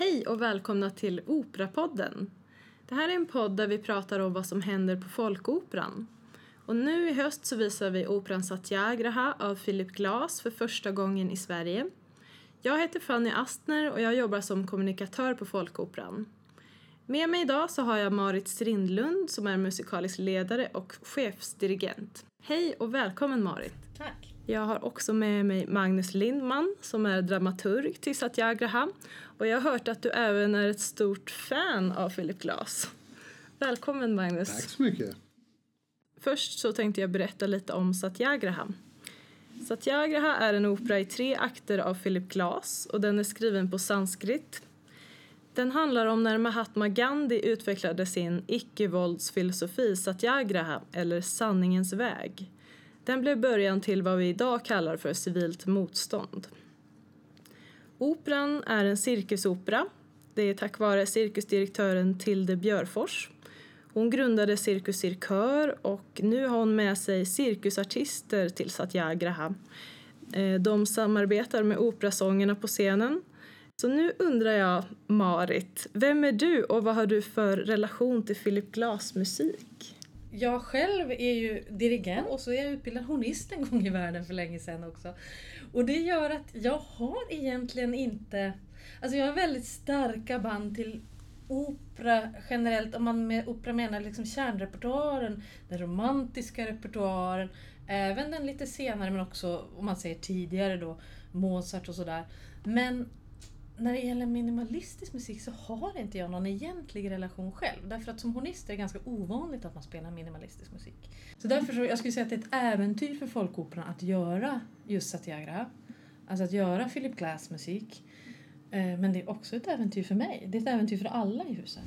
Hej och välkomna till Operapodden. Det här är en podd där vi pratar om vad som händer på folkoperan. Och nu i höst så visar vi operan Satyagraha av Philip Glass för första gången i Sverige. Jag heter Fanny Astner och jag jobbar som kommunikatör på Folkoperan. Med mig idag så har jag Marit Strindlund som är musikalisk ledare och chefsdirigent. Hej och välkommen Marit! Tack! Jag har också med mig Magnus Lindman som är dramaturg till Satyagraha och jag har hört att du även är ett stort fan av Philip Glass. Välkommen Magnus! Tack så mycket! Först så tänkte jag berätta lite om Satyagraha. Satyagraha är en opera i tre akter av Philip Glass och den är skriven på sanskrit. Den handlar om när Mahatma Gandhi utvecklade sin icke-våldsfilosofi Satyagraha, eller sanningens väg. Den blev början till vad vi idag kallar för civilt motstånd. Operan är en cirkusopera. Det är tack vare cirkusdirektören Tilde Björfors. Hon grundade Cirkus Cirkör och nu har hon med sig cirkusartister till Satyagraha. Eh, de samarbetar med operasångerna på scenen. Så nu undrar jag, Marit, vem är du och vad har du för relation till Philip Glass musik? Jag själv är ju dirigent och så är jag utbildad hornist en gång i världen för länge sedan också. Och det gör att jag har egentligen inte... Alltså jag har väldigt starka band till opera generellt, om man med opera menar liksom kärnrepertoaren, den romantiska repertoaren, även den lite senare men också om man säger tidigare då, Mozart och sådär. Men när det gäller minimalistisk musik så har inte jag någon egentlig relation själv. Därför att som hornist är det ganska ovanligt att man spelar minimalistisk musik. Så därför så, jag skulle säga att det är ett äventyr för folkoperan att göra just Satyagraha. Alltså att göra Philip Glass musik. Eh, men det är också ett äventyr för mig. Det är ett äventyr för alla i huset.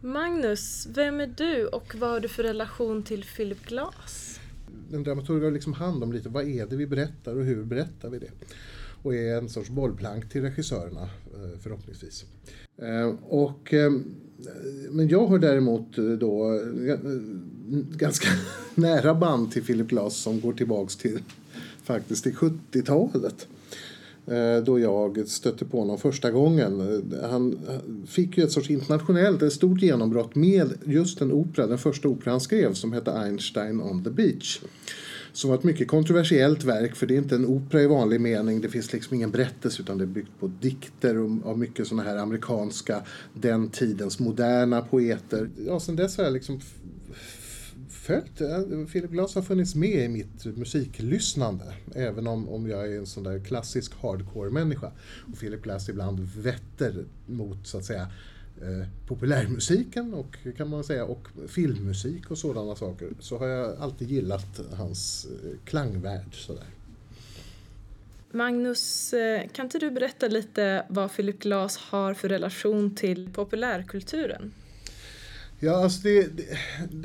Magnus, vem är du och vad har du för relation till Philip Glass? En dramaturg har liksom hand om lite vad är det vi berättar och hur berättar vi det? Och är en sorts bollplank till regissörerna eh, förhoppningsvis. Eh, och, eh, men jag har däremot då ganska nära band till Philip Glass som går tillbaks till faktiskt till 70-talet. Då jag stötte på honom första gången. Han fick ju ett sorts internationellt, ett stort genombrott med just en opera, den första opera han skrev som hette Einstein on the beach. Som var ett mycket kontroversiellt verk för det är inte en opera i vanlig mening. Det finns liksom ingen berättelse utan det är byggt på dikter av mycket sådana här amerikanska, den tidens moderna poeter. Ja, sen dess har jag liksom följt, Philip Glass har funnits med i mitt musiklyssnande. Även om, om jag är en sån där klassisk hardcore-människa. Och Philip Glass ibland vetter mot så att säga eh, populärmusiken och, kan man säga, och filmmusik och sådana saker. Så har jag alltid gillat hans eh, klangvärld. Sådär. Magnus, eh, kan inte du berätta lite vad Philip Glass har för relation till populärkulturen? Ja, alltså det, det,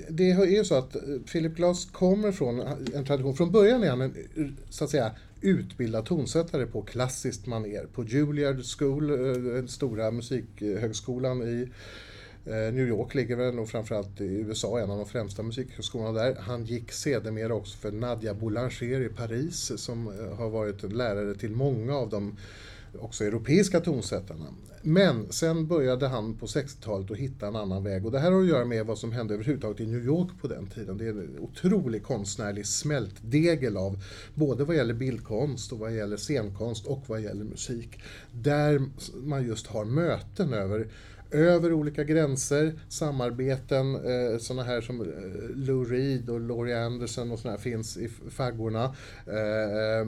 det är ju så att Philip Glass kommer från en tradition. Från början är han en så att säga, utbildad tonsättare på klassiskt maner. På Juilliard School, eh, den stora musikhögskolan i eh, New York ligger väl och framförallt i USA, en av de främsta musikhögskolorna där. Han gick sedermera också för Nadia Boulanger i Paris som eh, har varit lärare till många av de också europeiska tonsättarna. Men sen började han på 60-talet att hitta en annan väg och det här har att göra med vad som hände överhuvudtaget i New York på den tiden. Det är en otrolig konstnärlig smältdegel av både vad gäller bildkonst och vad gäller scenkonst och vad gäller musik. Där man just har möten över över olika gränser, samarbeten, eh, sådana här som eh, Lou Reed och Laurie Anderson och sådana här finns i faggorna. Eh, eh,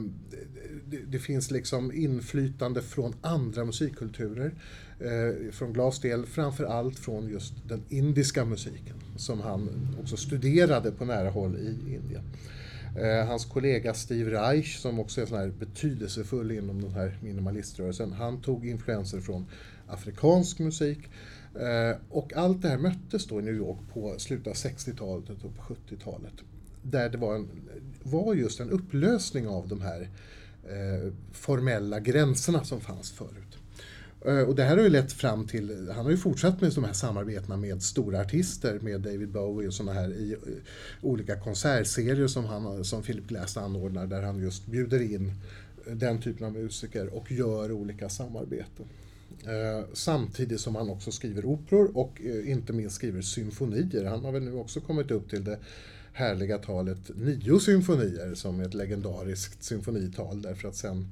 det, det, finns liksom inflytande från andra musikkulturer. Eh, från Glass del framför allt från just den indiska musiken som han också studerade på nära håll i Indien. Eh, hans kollega Steve Reich, som också är sån här betydelsefull inom den här minimaliströrelsen, han tog influenser från afrikansk musik. Eh, och allt det här möttes då i New York på slutet av 60-talet och på 70-talet. Där det var, en, var just en upplösning av de här eh, formella gränserna som fanns förut. Eh, och det här har ju lett fram till, han har ju fortsatt med de här samarbetena med stora artister, med David Bowie och sådana här i eh, olika konsertserier som, han, som Philip Glass anordnar där han just bjuder in eh, den typen av musiker och gör olika samarbeten. Eh, samtidigt som han också skriver operor och eh, inte minst skriver symfonier. Han har väl nu också kommit upp till det härliga talet nio symfonier som är ett legendariskt symfonital därför att sen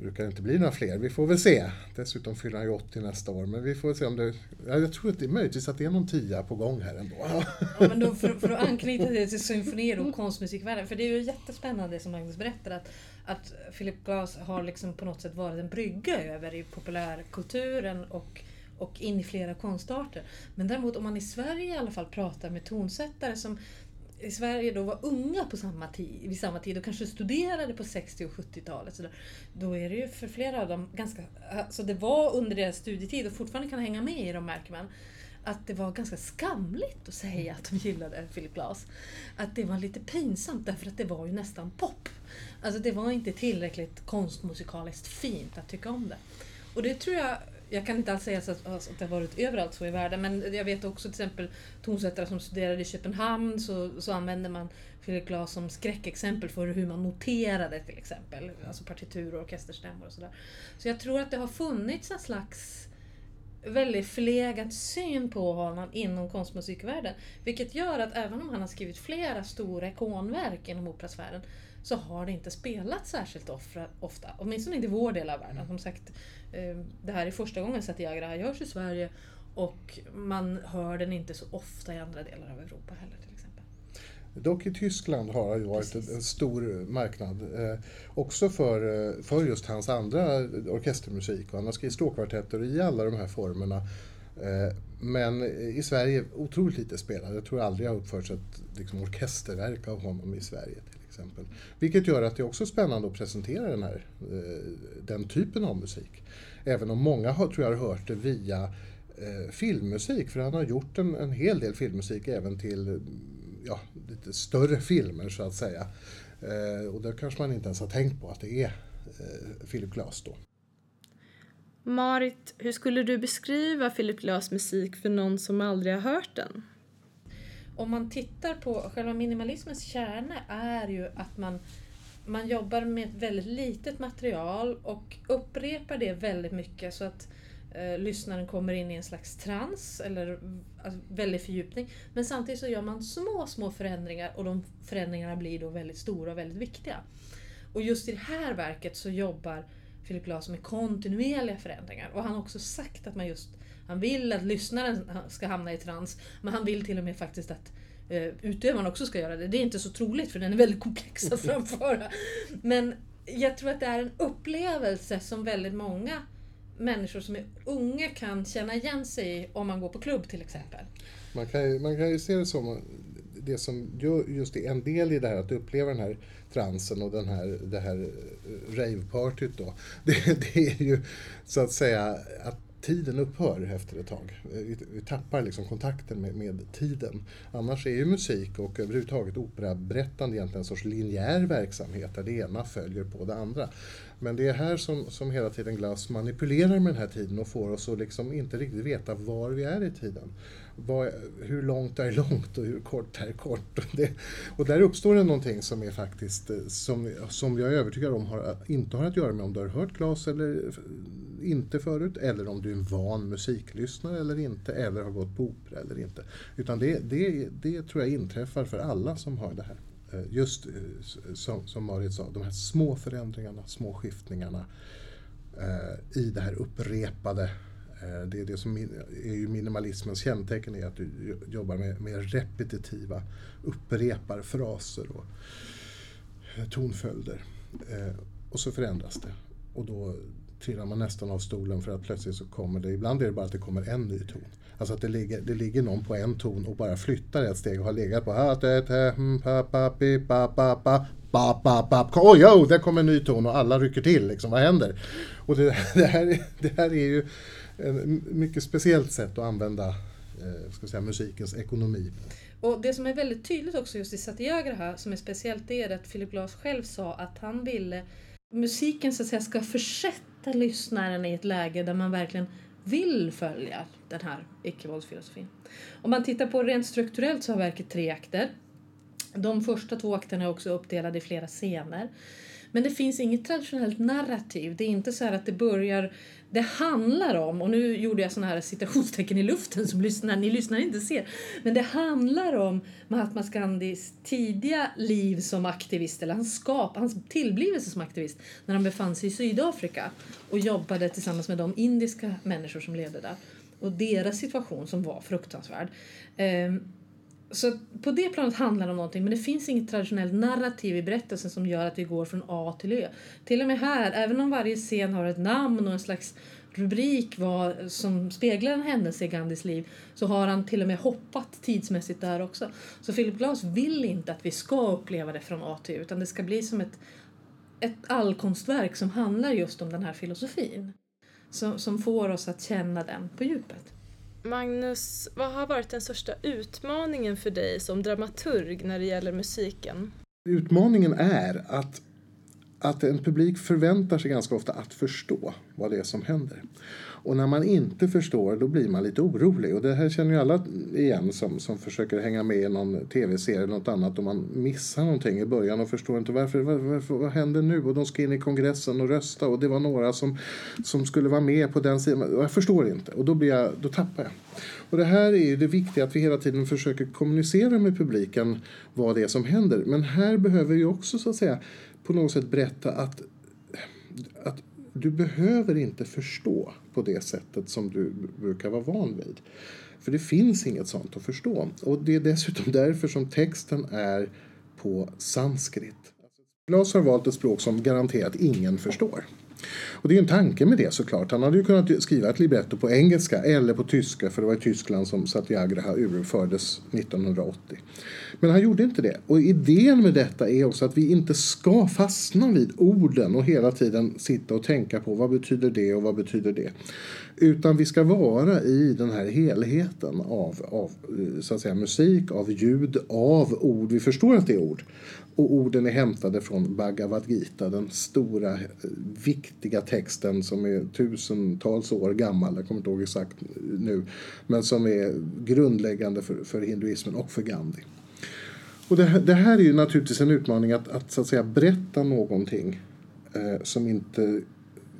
brukar det inte bli några fler. Vi får väl se. Dessutom fyller han ju 80 nästa år. Men vi får se om det... Jag tror att det är möjligtvis att det är någon tia på gång här ändå. Ja, men då för, för att anknyta till symfonier och konstmusikvärlden. För det är ju jättespännande som Magnus berättar att, att Philip Glass har liksom på något sätt varit en brygga över i populärkulturen och och in i flera konstarter. Men däremot om man i Sverige i alla fall pratar med tonsättare som i Sverige då var unga på samma tid, vid samma tid och kanske studerade på 60 och 70-talet. då är det ju för flera av dem ganska... Alltså det var under deras studietid och fortfarande kan hänga med i dem märker man att det var ganska skamligt att säga att de gillade Philip Glass. Att det var lite pinsamt därför att det var ju nästan pop. Alltså det var inte tillräckligt konstmusikaliskt fint att tycka om det. Och det tror jag jag kan inte alls säga att, alltså, att det har varit överallt så i världen, men jag vet också till exempel tonsättare som studerade i Köpenhamn så, så använde man Philip Glass som skräckexempel för hur man noterade till exempel, alltså partitur och orkesterstämmor och sådär. Så jag tror att det har funnits en slags väldigt förlegad syn på honom inom konstmusikvärlden. Vilket gör att även om han har skrivit flera stora ikonverk inom operasfären så har det inte spelats särskilt ofta. Åtminstone inte i vår del av världen. Som sagt, eh, det här är första gången Satyagraha görs i Sverige och man hör den inte så ofta i andra delar av Europa heller. Till. Dock i Tyskland har det varit Precis. en stor marknad. Eh, också för, eh, för just hans andra orkestermusik. Och han har skrivit stråkkvartetter i alla de här formerna. Eh, men i Sverige otroligt lite spelad. Jag tror aldrig har uppförts ett liksom, orkesterverk av honom i Sverige exempel. Vilket gör att det är också spännande att presentera den, här, eh, den typen av musik. Även om många har, tror jag har hört det via filmmusik, för han har gjort en, en hel del filmmusik även till ja, lite större filmer så att säga. Eh, och där kanske man inte ens har tänkt på att det är eh, Philip Glass då. Marit, hur skulle du beskriva Philip Glass musik för någon som aldrig har hört den? om man tittar på själva minimalismens kärna är ju att man, man jobbar med ett väldigt litet material och upprepar det väldigt mycket så att eh, lyssnaren kommer in i en slags trans eller alltså, väldig fördjupning. Men samtidigt så gör man små, små förändringar och de förändringarna blir då väldigt stora och väldigt viktiga. Och just i det här verket så jobbar Philip Glass med kontinuerliga förändringar och han har också sagt att man just han vill att lyssnaren ska hamna i trans, men han vill till och med faktiskt att eh, utövaren också ska göra det. Det är inte så troligt för den är väldigt komplex att framföra. Men jag tror att det är en upplevelse som väldigt många människor som är unga kan känna igen sig i om man går på klubb till exempel. Man kan, man kan ju se det som det som just är en del i det här att uppleva den här transen och den här, det här eh, ravepartyt då. Det, det är ju så att säga att tiden upphör efter ett tag. Vi, vi tappar liksom kontakten med, med, tiden. Annars är ju musik och överhuvudtaget operaberättande egentligen en sorts linjär verksamhet där det ena följer på det andra. Men det är här som, som hela tiden Glass manipulerar med den här tiden och får oss att liksom inte riktigt veta var vi är i tiden. Var, hur långt är långt och hur kort är kort? Och, det, och där uppstår det någonting som är faktiskt, eh, som, som jag är övertygad om har, inte har att göra med om du har hört Glass eller inte förut, eller om du är en van musiklyssnare eller inte, eller har gått på opera eller inte. Utan det, det, det tror jag inträffar för alla som har det här. Eh, just eh, som, som Marit sa, de här små förändringarna, små skiftningarna eh, i det här upprepade eh, det är det som är ju minimalismens kännetecken, är att du jobbar med, med repetitiva upprepar fraser och tonföljder. Och så förändras det. Och då trillar man nästan av stolen för att plötsligt så kommer det, ibland är det bara att det kommer en ny ton. Alltså att det ligger, det ligger någon på en ton och bara flyttar ett steg och har legat på Oj, oh, där kommer en ny ton och alla rycker till. Liksom, vad händer? Och det, det, här, det här är ju ett mycket speciellt sätt att använda eh, ska säga, musikens ekonomi. Och Det som är väldigt tydligt också just i Satyagraha som är speciellt det är att Philip Glass själv sa att han ville musiken så att säga ska försätta lyssnaren i ett läge där man verkligen vill följa den här icke-våldsfilosofin. Om man tittar på rent strukturellt så har verket tre akter. De första två akterna är också uppdelade i flera scener. Men det finns inget traditionellt narrativ. Det är inte så att det börjar... Det handlar om, och nu gjorde jag såna här citationstecken i luften som lyssnar, ni lyssnar inte ser. Men det handlar om Mahatma Gandhis tidiga liv som aktivist, eller hans skap, hans tillblivelse som aktivist, när han befann sig i Sydafrika och jobbade tillsammans med de indiska människor som levde där. Och deras situation som var fruktansvärd. Ehm, så på det planet handlar det om någonting men det finns inget traditionellt narrativ i berättelsen som gör att vi går från A till Ö. Till och med här, även om varje scen har ett namn och en slags rubrik var, som speglar en händelse i Gandhis liv så har han till och med hoppat tidsmässigt där också. Så Philip Glass vill inte att vi ska uppleva det från A till Ö utan det ska bli som ett, ett allkonstverk som handlar just om den här filosofin. Som, som får oss att känna den på djupet. Magnus, vad har varit den största utmaningen för dig som dramaturg när det gäller musiken? Utmaningen är att, att en publik förväntar sig ganska ofta att förstå vad det är som händer. Och när man inte förstår då blir man lite orolig. Och det här känner ju alla igen som, som försöker hänga med i någon tv-serie eller något annat och man missar någonting i början och förstår inte varför, varför, vad händer nu? Och de ska in i kongressen och rösta och det var några som, som skulle vara med på den sidan. Jag förstår inte och då, blir jag, då tappar jag. Och det här är ju det viktiga att vi hela tiden försöker kommunicera med publiken vad det är som händer. Men här behöver vi också så att säga på något sätt berätta att, att du behöver inte förstå på det sättet som du brukar vara van vid. För det finns inget sånt att förstå. Och det är dessutom därför som texten är på sanskrit. Alltså, glas har valt ett språk som garanterat ingen förstår. Och det är en tanke med det såklart. Han hade ju kunnat skriva ett libretto på engelska eller på tyska för det var i Tyskland som Satyagraha urfördes 1980. Men han gjorde inte det. Och idén med detta är också att vi inte ska fastna vid orden och hela tiden sitta och tänka på vad betyder det och vad betyder det. Utan vi ska vara i den här helheten av, av eh, så att säga, musik, av ljud, av ord. Vi förstår att det är ord. Och orden är hämtade från Bhagavad Gita, den stora eh, viktiga texten som är tusentals år gammal, jag kommer inte ihåg exakt nu, men som är grundläggande för, för hinduismen och för Gandhi. Och det, det, här är ju naturligtvis en utmaning att, att, så att säga, berätta någonting eh, som inte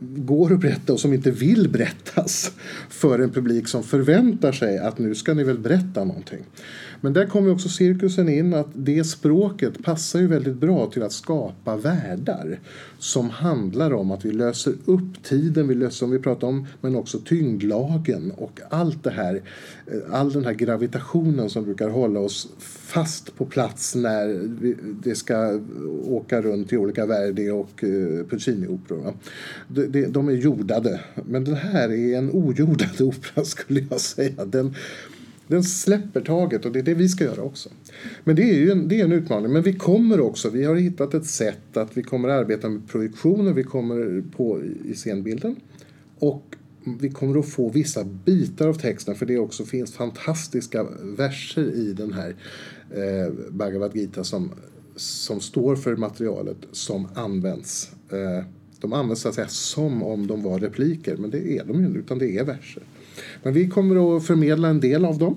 går att berätta och som inte vill berättas för en publik som förväntar sig att nu ska ni väl berätta någonting. Men där kommer också cirkusen in att det språket passar ju väldigt bra till att skapa världar som handlar om att vi löser upp tiden, vi löser, som vi pratar om, men också tyngdlagen och allt det här, eh, all den här gravitationen som brukar hålla oss fast på plats när vi, det ska åka runt i olika Verdi och eh, Puccini-operor. De, de, är jordade, men den här är en ojordad opera skulle jag säga. Den, den släpper taget och det är det vi ska göra också. Men det är ju en, det är en utmaning. Men vi kommer också, vi har hittat ett sätt att vi kommer arbeta med projektioner, vi kommer på i scenbilden. Och vi kommer att få vissa bitar av texten för det också finns fantastiska verser i den här eh, Bhagavad Gita som, som står för materialet som används. Eh, de används så att säga som om de var repliker men det är de ju inte utan det är verser. Men vi kommer att förmedla en del av dem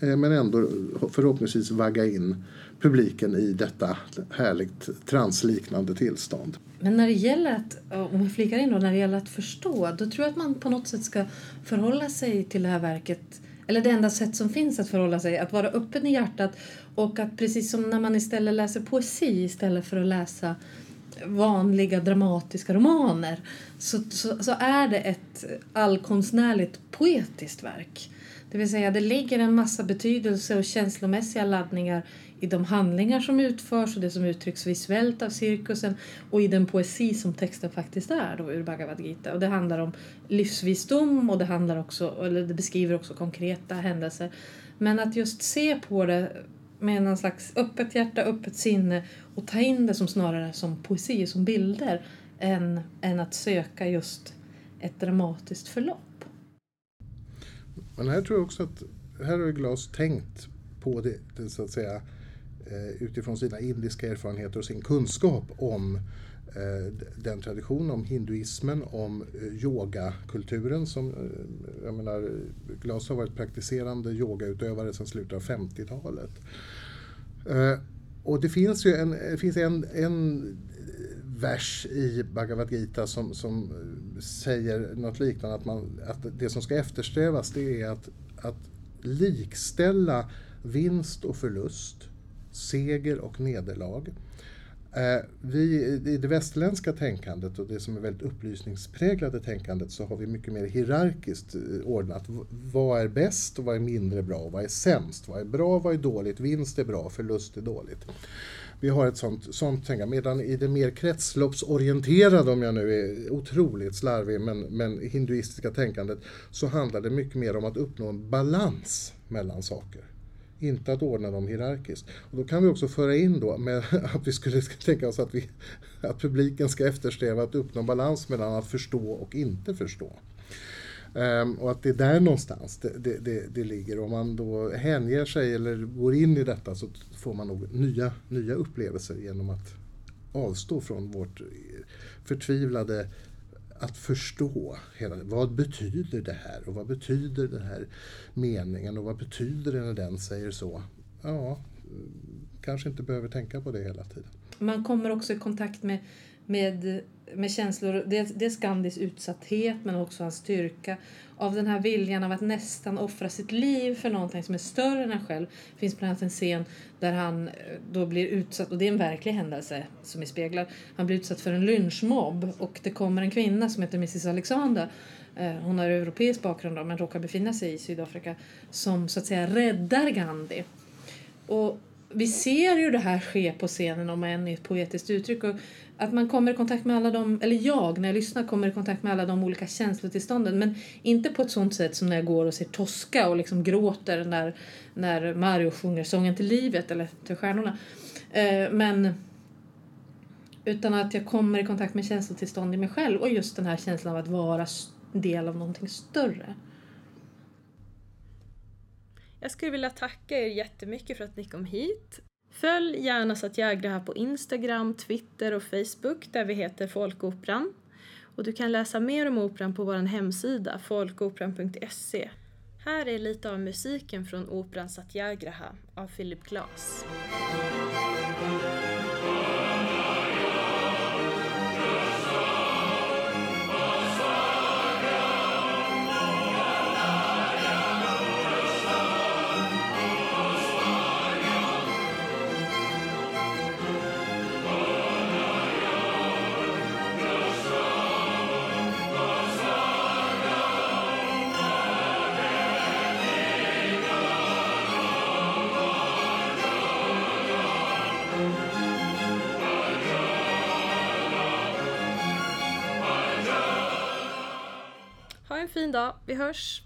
eh, men ändå förhoppningsvis vagga in publiken i detta härligt transliknande tillstånd. Men när det gäller att, om jag flikar in då, när det gäller att förstå, då tror jag att man på något sätt ska förhålla sig till det här verket eller det enda sätt som finns att förhålla sig, att vara öppen i hjärtat och att precis som när man istället läser poesi istället för att läsa vanliga dramatiska romaner så, så, så, är det ett allkonstnärligt poetiskt verk. Det vill säga det ligger en massa betydelse och känslomässiga laddningar i de handlingar som utförs och det som uttrycks visuellt av cirkusen och i den poesi som texten faktiskt är då, ur Bhagavad Gita. Och det handlar om livsvisdom och det, handlar också, eller det beskriver också konkreta händelser. Men att just se på det med någon slags öppet hjärta, öppet sinne och ta in det som snarare som poesi, som bilder än, än att söka just ett dramatiskt förlopp. Men här tror jag också att här har Glas tänkt på det, det så att säga eh, utifrån sina indiska erfarenheter och sin kunskap om eh, Eh, den traditionen, om hinduismen, om eh, yogakulturen som, eh, jag menar, Glas har varit praktiserande yogautövare sedan slutet av 50-talet. Och det finns ju en, finns en, en vers i Bhagavad Gita som, som säger något liknande, att, man, att det som ska eftersträvas det är att, att likställa vinst och förlust, seger och nederlag. Eh, vi, I det västerländska tänkandet och det som är väldigt upplysningspräglade tänkandet så har vi mycket mer hierarkiskt eh, ordnat. Vad är bäst och vad är mindre bra? Vad är sämst? Vad är bra? Vad är dåligt? Vinst är bra, förlust är dåligt. Vi har ett sånt, sånt tänkande. Medan i det mer kretsloppsorienterade, om jag nu är otroligt slarvig, men, men hinduistiska tänkandet så handlar det mycket mer om att uppnå en balans mellan saker inte att ordna dem hierarkiskt. Och då kan vi också föra in då med att vi skulle tänka oss att, vi, att publiken ska eftersträva att uppnå balans mellan att förstå och inte förstå. Um, och att det är där någonstans det, det, det, det, ligger. Om man då hänger sig eller går in i detta så får man nog nya, nya upplevelser genom att avstå från vårt förtvivlade att förstå hela, vad betyder det här och vad betyder den här meningen och vad betyder det när den säger så? Ja, kanske inte behöver tänka på det hela tiden. Man kommer också i kontakt med, med, med känslor, dels, dels Gandhis utsatthet men också hans styrka av den här viljan av att nästan offra sitt liv för någonting som är större än han själv. Det finns bland annat en scen där han eh, då blir utsatt, och det är en verklig händelse som är speglad. Han blir utsatt för en lynchmobb och det kommer en kvinna som heter Mrs Alexander eh, hon har europeisk bakgrund men råkar befinna sig i Sydafrika som så att säga räddar Gandhi. Och vi ser ju det här ske på scenen om än i ett poetiskt uttryck. Och att man kommer i kontakt med alla de, eller jag när jag lyssnar kommer i kontakt med alla de olika känslotillstånden men inte på ett sånt sätt som när jag går och ser Tosca och liksom gråter när, när Mario sjunger sången till livet eller till stjärnorna. Eh, men utan att jag kommer i kontakt med känslotillstånd i mig själv och just den här känslan av att vara del av någonting större. Jag skulle vilja tacka er jättemycket för att ni kom hit. Följ gärna Satyagraha på Instagram, Twitter och Facebook där vi heter Folkoperan. Och du kan läsa mer om operan på vår hemsida folkoperan.se. Här är lite av musiken från operan Satyagraha av Philip Glass. Dag. Vi hörs!